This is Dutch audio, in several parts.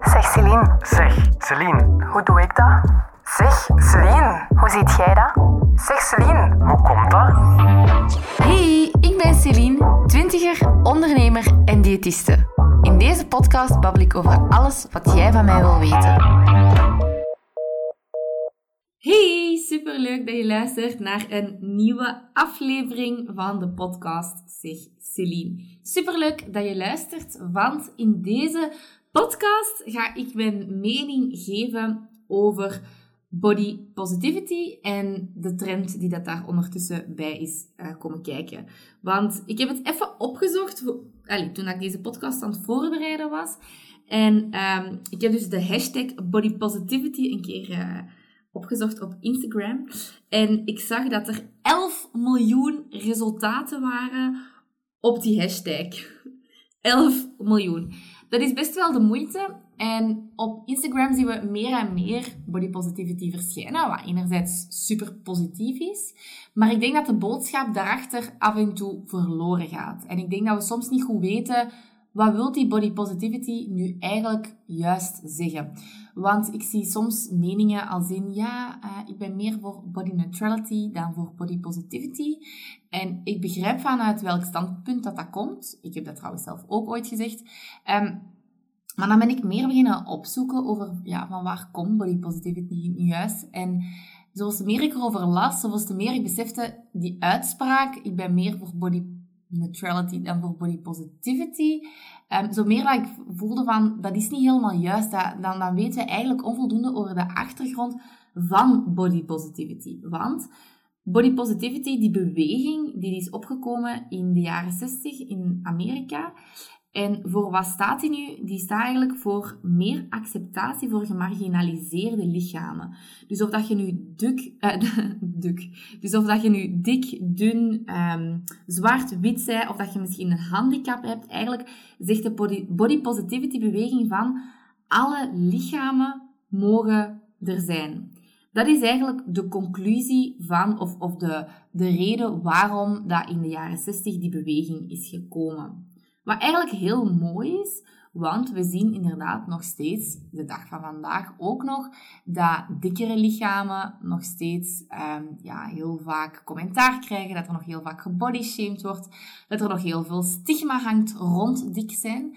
Zeg Celine, Zeg, Celine, hoe doe ik dat? Zeg Celine, hoe ziet jij dat? Zeg Celine, hoe komt dat? Hey, ik ben Celine, twintiger, ondernemer en diëtiste. In deze podcast babbel ik over alles wat jij van mij wil weten. Hey, superleuk dat je luistert naar een nieuwe aflevering van de podcast Zeg Celine. Superleuk dat je luistert, want in deze podcast ga ik mijn mening geven over body positivity en de trend die dat daar ondertussen bij is uh, komen kijken. Want ik heb het even opgezocht toen ik deze podcast aan het voorbereiden was. En um, ik heb dus de hashtag body positivity een keer uh, opgezocht op Instagram. En ik zag dat er 11 miljoen resultaten waren op die hashtag. 11 miljoen. Dat is best wel de moeite. En op Instagram zien we meer en meer body positivity verschijnen, wat enerzijds super positief is. Maar ik denk dat de boodschap daarachter af en toe verloren gaat. En ik denk dat we soms niet goed weten wat wil die body positivity nu eigenlijk juist zeggen? Want ik zie soms meningen als in, ja, uh, ik ben meer voor body neutrality dan voor body positivity. En ik begrijp vanuit welk standpunt dat dat komt. Ik heb dat trouwens zelf ook ooit gezegd. Um, maar dan ben ik meer beginnen opzoeken over ja, van waar komt body positivity nu juist. En zoals meer ik erover las, zoals te meer ik besefte, die uitspraak, ik ben meer voor body neutrality dan voor body positivity. Um, zo meer dat ik voelde van, dat is niet helemaal juist. Dat, dan, dan weten we eigenlijk onvoldoende over de achtergrond van body positivity. Want body positivity, die beweging, die is opgekomen in de jaren 60 in Amerika. En voor wat staat die nu? Die staat eigenlijk voor meer acceptatie voor gemarginaliseerde lichamen. Dus of dat je nu uh, duk, dus of dat je nu dik, dun, um, zwart, wit bent, of dat je misschien een handicap hebt, eigenlijk zegt de body, body positivity beweging van alle lichamen mogen er zijn. Dat is eigenlijk de conclusie van, of, of de, de reden waarom dat in de jaren 60 die beweging is gekomen. Wat eigenlijk heel mooi is, want we zien inderdaad nog steeds, de dag van vandaag ook nog, dat dikkere lichamen nog steeds um, ja, heel vaak commentaar krijgen, dat er nog heel vaak gebodyshamed wordt, dat er nog heel veel stigma hangt rond dik zijn.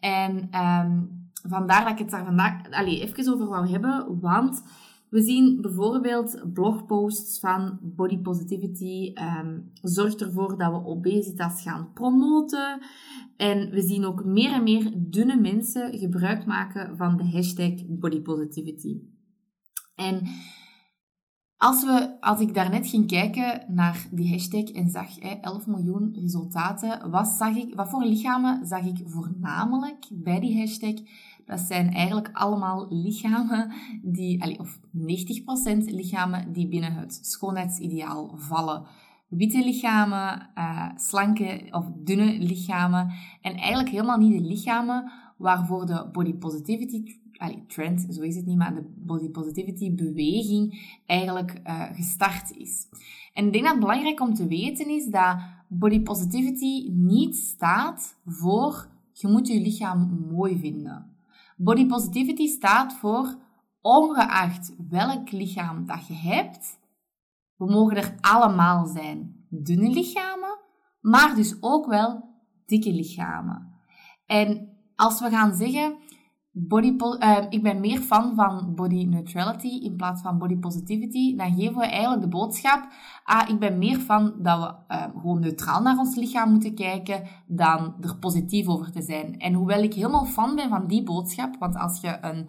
En um, vandaar dat ik het daar vandaag allez, even over wou hebben, want we zien bijvoorbeeld blogposts van body positivity. Um, zorgt ervoor dat we obesitas gaan promoten. En we zien ook meer en meer dunne mensen gebruik maken van de hashtag body positivity. En als, we, als ik daarnet ging kijken naar die hashtag en zag hè, 11 miljoen resultaten, wat, zag ik, wat voor lichamen zag ik voornamelijk bij die hashtag? Dat zijn eigenlijk allemaal lichamen die, of 90% lichamen die binnen het schoonheidsideaal vallen. Witte lichamen, uh, slanke of dunne lichamen en eigenlijk helemaal niet de lichamen waarvoor de body positivity trend, zo is het niet, maar de body positivity beweging eigenlijk uh, gestart is. En ik denk dat het belangrijk om te weten is dat body positivity niet staat voor je moet je lichaam mooi vinden. Body positivity staat voor ongeacht welk lichaam dat je hebt, we mogen er allemaal zijn. Dunne lichamen, maar dus ook wel dikke lichamen. En als we gaan zeggen, body, uh, ik ben meer fan van body neutrality in plaats van body positivity, dan geven we eigenlijk de boodschap, ah, ik ben meer van dat we uh, gewoon neutraal naar ons lichaam moeten kijken dan er positief over te zijn. En hoewel ik helemaal fan ben van die boodschap, want als je een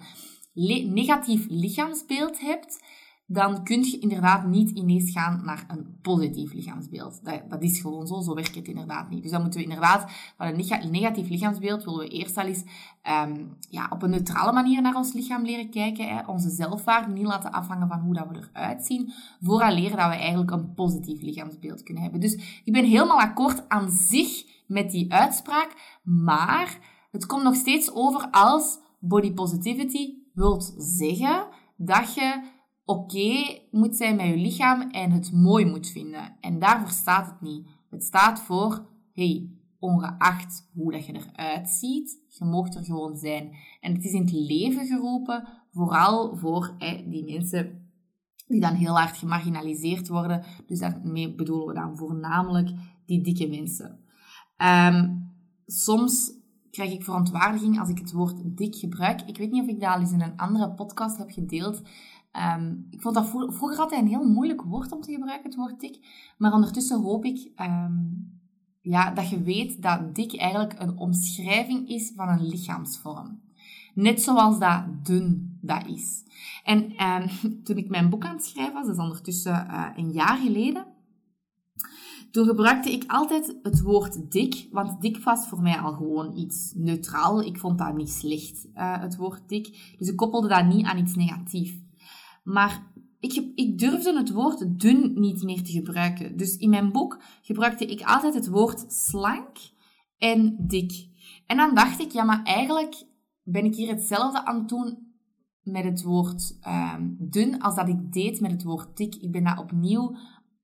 negatief lichaamsbeeld hebt, dan kun je inderdaad niet ineens gaan naar een positief lichaamsbeeld. Dat, dat, is gewoon zo, zo werkt het inderdaad niet. Dus dan moeten we inderdaad van een negatief lichaamsbeeld, willen we eerst al eens um, ja, op een neutrale manier naar ons lichaam leren kijken. Hè. Onze zelfwaarde niet laten afhangen van hoe dat we eruit zien, leren dat we eigenlijk een positief lichaamsbeeld kunnen hebben. Dus ik ben helemaal akkoord aan zich met die uitspraak, maar het komt nog steeds over als body positivity wilt zeggen dat je oké moet zijn met je lichaam en het mooi moet vinden. En daarvoor staat het niet. Het staat voor, hey, ongeacht hoe dat je eruit ziet. Je mocht er gewoon zijn. En het is in het leven geroepen, vooral voor die mensen die dan heel hard gemarginaliseerd worden. Dus daarmee bedoelen we dan voornamelijk die dikke mensen. Ehm, soms krijg ik verontwaardiging als ik het woord dik gebruik. Ik weet niet of ik dat al eens in een andere podcast heb gedeeld. Ehm, ik vond dat vroeger altijd een heel moeilijk woord om te gebruiken, het woord dik. Maar ondertussen hoop ik ehm, ja, dat je weet dat dik eigenlijk een omschrijving is van een lichaamsvorm. Net zoals dat dun dat is. En ehm, toen ik mijn boek aan het schrijven was, dat is ondertussen uh, een jaar geleden, toen gebruikte ik altijd het woord dik, want dik was voor mij al gewoon iets neutraal. Ik vond dat niet slecht, uh, het woord dik. Dus ik koppelde dat niet aan iets negatiefs. Maar ik, ik durfde het woord dun niet meer te gebruiken. Dus in mijn boek gebruikte ik altijd het woord slank en dik. En dan dacht ik, ja, maar eigenlijk ben ik hier hetzelfde aan het doen met het woord um, dun als dat ik deed met het woord dik. Ik ben daar opnieuw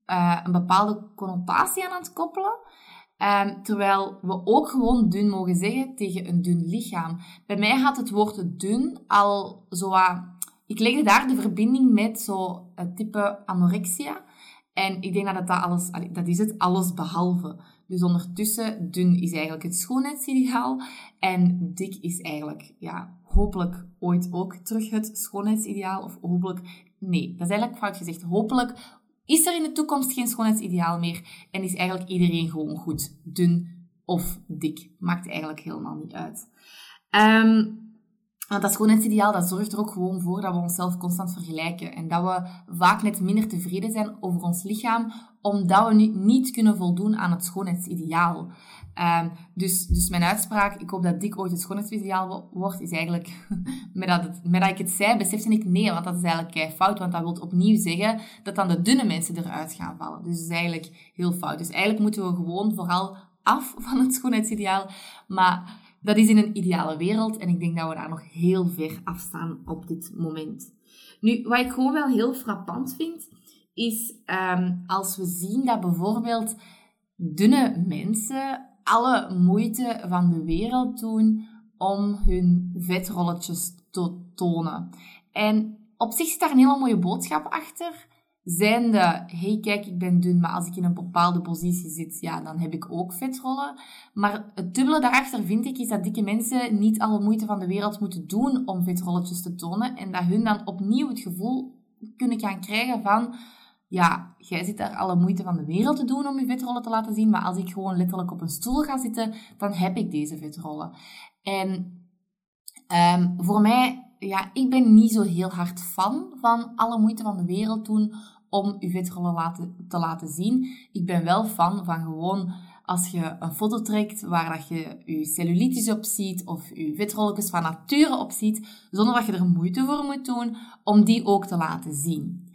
uh, een bepaalde connotatie aan het koppelen. Um, terwijl we ook gewoon dun mogen zeggen tegen een dun lichaam. Bij mij had het woord dun al zo ik legde daar de verbinding met zo het type anorexia. En ik denk dat dat alles, dat is het alles behalve. Dus ondertussen, dun is eigenlijk het schoonheidsideaal. En dik is eigenlijk, ja, hopelijk ooit ook terug het schoonheidsideaal. Of hopelijk, nee, dat is eigenlijk fout gezegd. Hopelijk is er in de toekomst geen schoonheidsideaal meer. En is eigenlijk iedereen gewoon goed. Dun of dik. Maakt eigenlijk helemaal niet uit. Um, want dat schoonheidsideaal dat zorgt er ook gewoon voor dat we onszelf constant vergelijken. En dat we vaak net minder tevreden zijn over ons lichaam, omdat we nu niet kunnen voldoen aan het schoonheidsideaal. Um, dus, dus mijn uitspraak, ik hoop dat dik ooit het schoonheidsideaal wordt, is eigenlijk, met dat, met dat ik het zei, besefte ik nee, want dat is eigenlijk fout. Want dat wil opnieuw zeggen dat dan de dunne mensen eruit gaan vallen. Dus dat is eigenlijk heel fout. Dus eigenlijk moeten we gewoon vooral af van het schoonheidsideaal. Maar dat is in een ideale wereld en ik denk dat we daar nog heel ver afstaan op dit moment. Nu, wat ik gewoon wel heel frappant vind, is um, als we zien dat bijvoorbeeld dunne mensen alle moeite van de wereld doen om hun vetrolletjes te tonen. En op zich zit daar een hele mooie boodschap achter zijnde, hey kijk, ik ben dun, maar als ik in een bepaalde positie zit, ja, dan heb ik ook vetrollen. Maar het dubbele daarachter vind ik, is dat dikke mensen niet alle moeite van de wereld moeten doen om vetrolletjes te tonen. En dat hun dan opnieuw het gevoel kunnen gaan krijgen van, ja, jij zit daar alle moeite van de wereld te doen om je vetrollen te laten zien, maar als ik gewoon letterlijk op een stoel ga zitten, dan heb ik deze vetrollen. En um, voor mij ja, ik ben niet zo heel hard fan van alle moeite van de wereld doen om je vetrollen laten, te laten zien. Ik ben wel fan van gewoon als je een foto trekt waar dat je je cellulitis op ziet of je vetrolletjes van nature op ziet, zonder dat je er moeite voor moet doen om die ook te laten zien.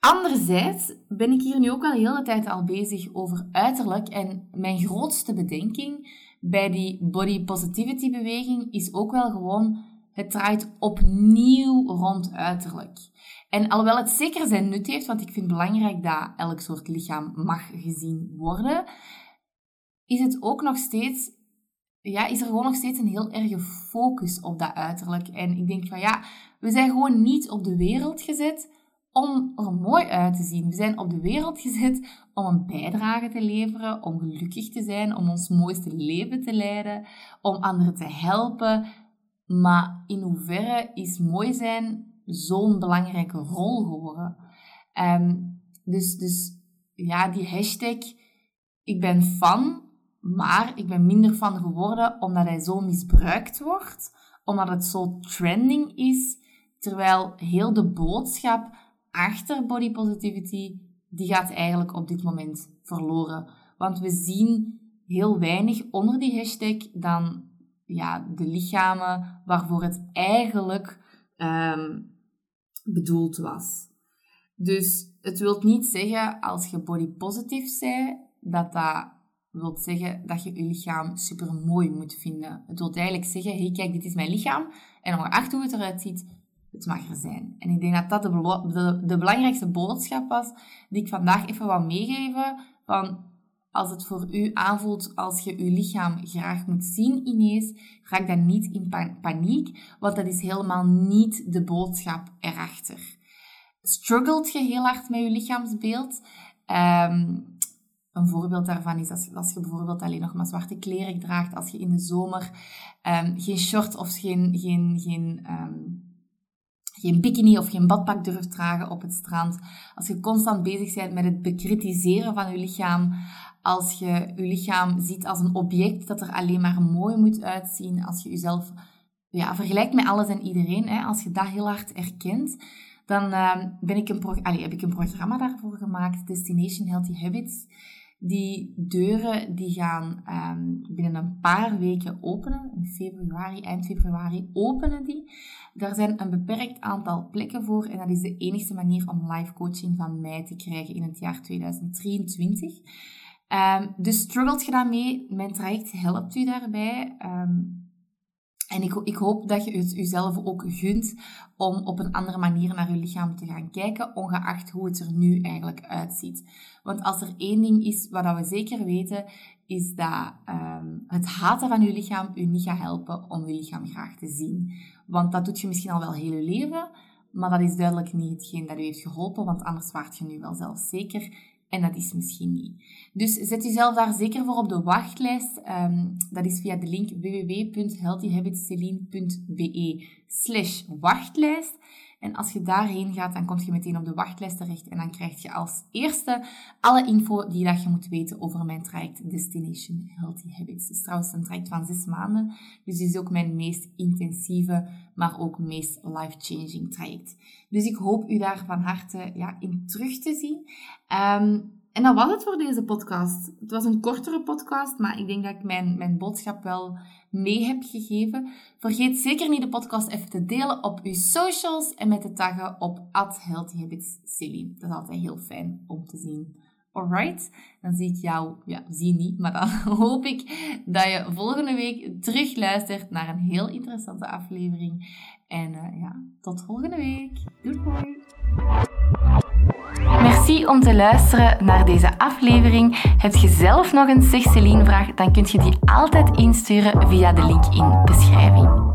Anderzijds ben ik hier nu ook al de hele tijd al bezig over uiterlijk en mijn grootste bedenking bij die body positivity beweging is ook wel gewoon het draait opnieuw rond uiterlijk. En alhoewel het zeker zijn nut heeft, want ik vind het belangrijk dat elk soort lichaam mag gezien worden, is het ook nog steeds, ja, is er gewoon nog steeds een heel erge focus op dat uiterlijk. En ik denk van ja, we zijn gewoon niet op de wereld gezet om er mooi uit te zien. We zijn op de wereld gezet om een bijdrage te leveren, om gelukkig te zijn, om ons mooiste leven te leiden, om anderen te helpen. Maar in hoeverre is mooi zijn zo'n belangrijke rol geworden. Um, dus, dus ja, die hashtag, ik ben fan, maar ik ben minder fan geworden omdat hij zo misbruikt wordt, omdat het zo trending is, terwijl heel de boodschap achter body positivity, die gaat eigenlijk op dit moment verloren. Want we zien heel weinig onder die hashtag dan ja, de lichamen waarvoor het eigenlijk um, bedoeld was. Dus het wil niet zeggen, als je body positive bent, dat dat wil zeggen dat je je lichaam super mooi moet vinden. Het wil eigenlijk zeggen, hey kijk, dit is mijn lichaam en ongeacht hoe het eruit ziet, het mag er zijn. En ik denk dat dat de, de, de belangrijkste boodschap was die ik vandaag even wou meegeven. Van als het voor u aanvoelt als je uw lichaam graag moet zien ineens, raak dan niet in paniek, want dat is helemaal niet de boodschap erachter. Struggelt je heel hard met je lichaamsbeeld? Um, een voorbeeld daarvan is als, als je bijvoorbeeld alleen nog maar zwarte kleren draagt, als je in de zomer um, geen short of geen, geen, geen, um, geen bikini of geen badpak durft dragen op het strand, als je constant bezig bent met het bekritiseren van je lichaam, als je je lichaam ziet als een object dat er alleen maar mooi moet uitzien, als je jezelf ja, vergelijkt met alles en iedereen, hè, als je dat heel hard erkent, dan uh, ben ik een heb ik een programma daarvoor gemaakt, Destination Healthy Habits. Die deuren die gaan um, binnen een paar weken openen. In februari, eind februari openen die. Daar zijn een beperkt aantal plekken voor en dat is de enige manier om live coaching van mij te krijgen in het jaar 2023. Um, dus struggelt je daarmee? Mijn traject helpt u daarbij. Um, en ik, ik, hoop dat je het jezelf ook gunt om op een andere manier naar je lichaam te gaan kijken, ongeacht hoe het er nu eigenlijk uitziet. Want als er één ding is wat we zeker weten, is dat um, het haten van je lichaam u niet gaat helpen om je lichaam graag te zien. Want dat doet je misschien al wel heel leven, maar dat is duidelijk niet hetgeen dat u heeft geholpen, want anders waart je nu wel zelfzeker en dat is misschien niet. Dus zet jezelf daar zeker voor op de wachtlijst. Um, dat is via de link www.healthyhabitsceline.be slash wachtlijst. En als je daarheen gaat, dan kom je meteen op de wachtlijst terecht en dan krijg je als eerste alle info die dat je moet weten over mijn traject Destination Healthy Habits. Het is trouwens een traject van zes maanden, dus het is ook mijn meest intensieve, maar ook meest life-changing traject. Dus ik hoop u daar van harte ja, in terug te zien. Um, en dat was het voor deze podcast. Het was een kortere podcast, maar ik denk dat ik mijn, mijn boodschap wel mee heb gegeven. Vergeet zeker niet de podcast even te delen op uw socials en met te taggen op @healthyhabitsceline. Dat is altijd heel fijn om te zien. Alright, dan zie ik jou, ja, zie niet, maar dan hoop ik dat je volgende week terug luistert naar een heel interessante aflevering. En uh, ja, tot volgende week. Doei! Merci om te luisteren naar deze aflevering. Heb je zelf nog een Zeg vraag, dan kun je die altijd insturen via de link in beschrijving.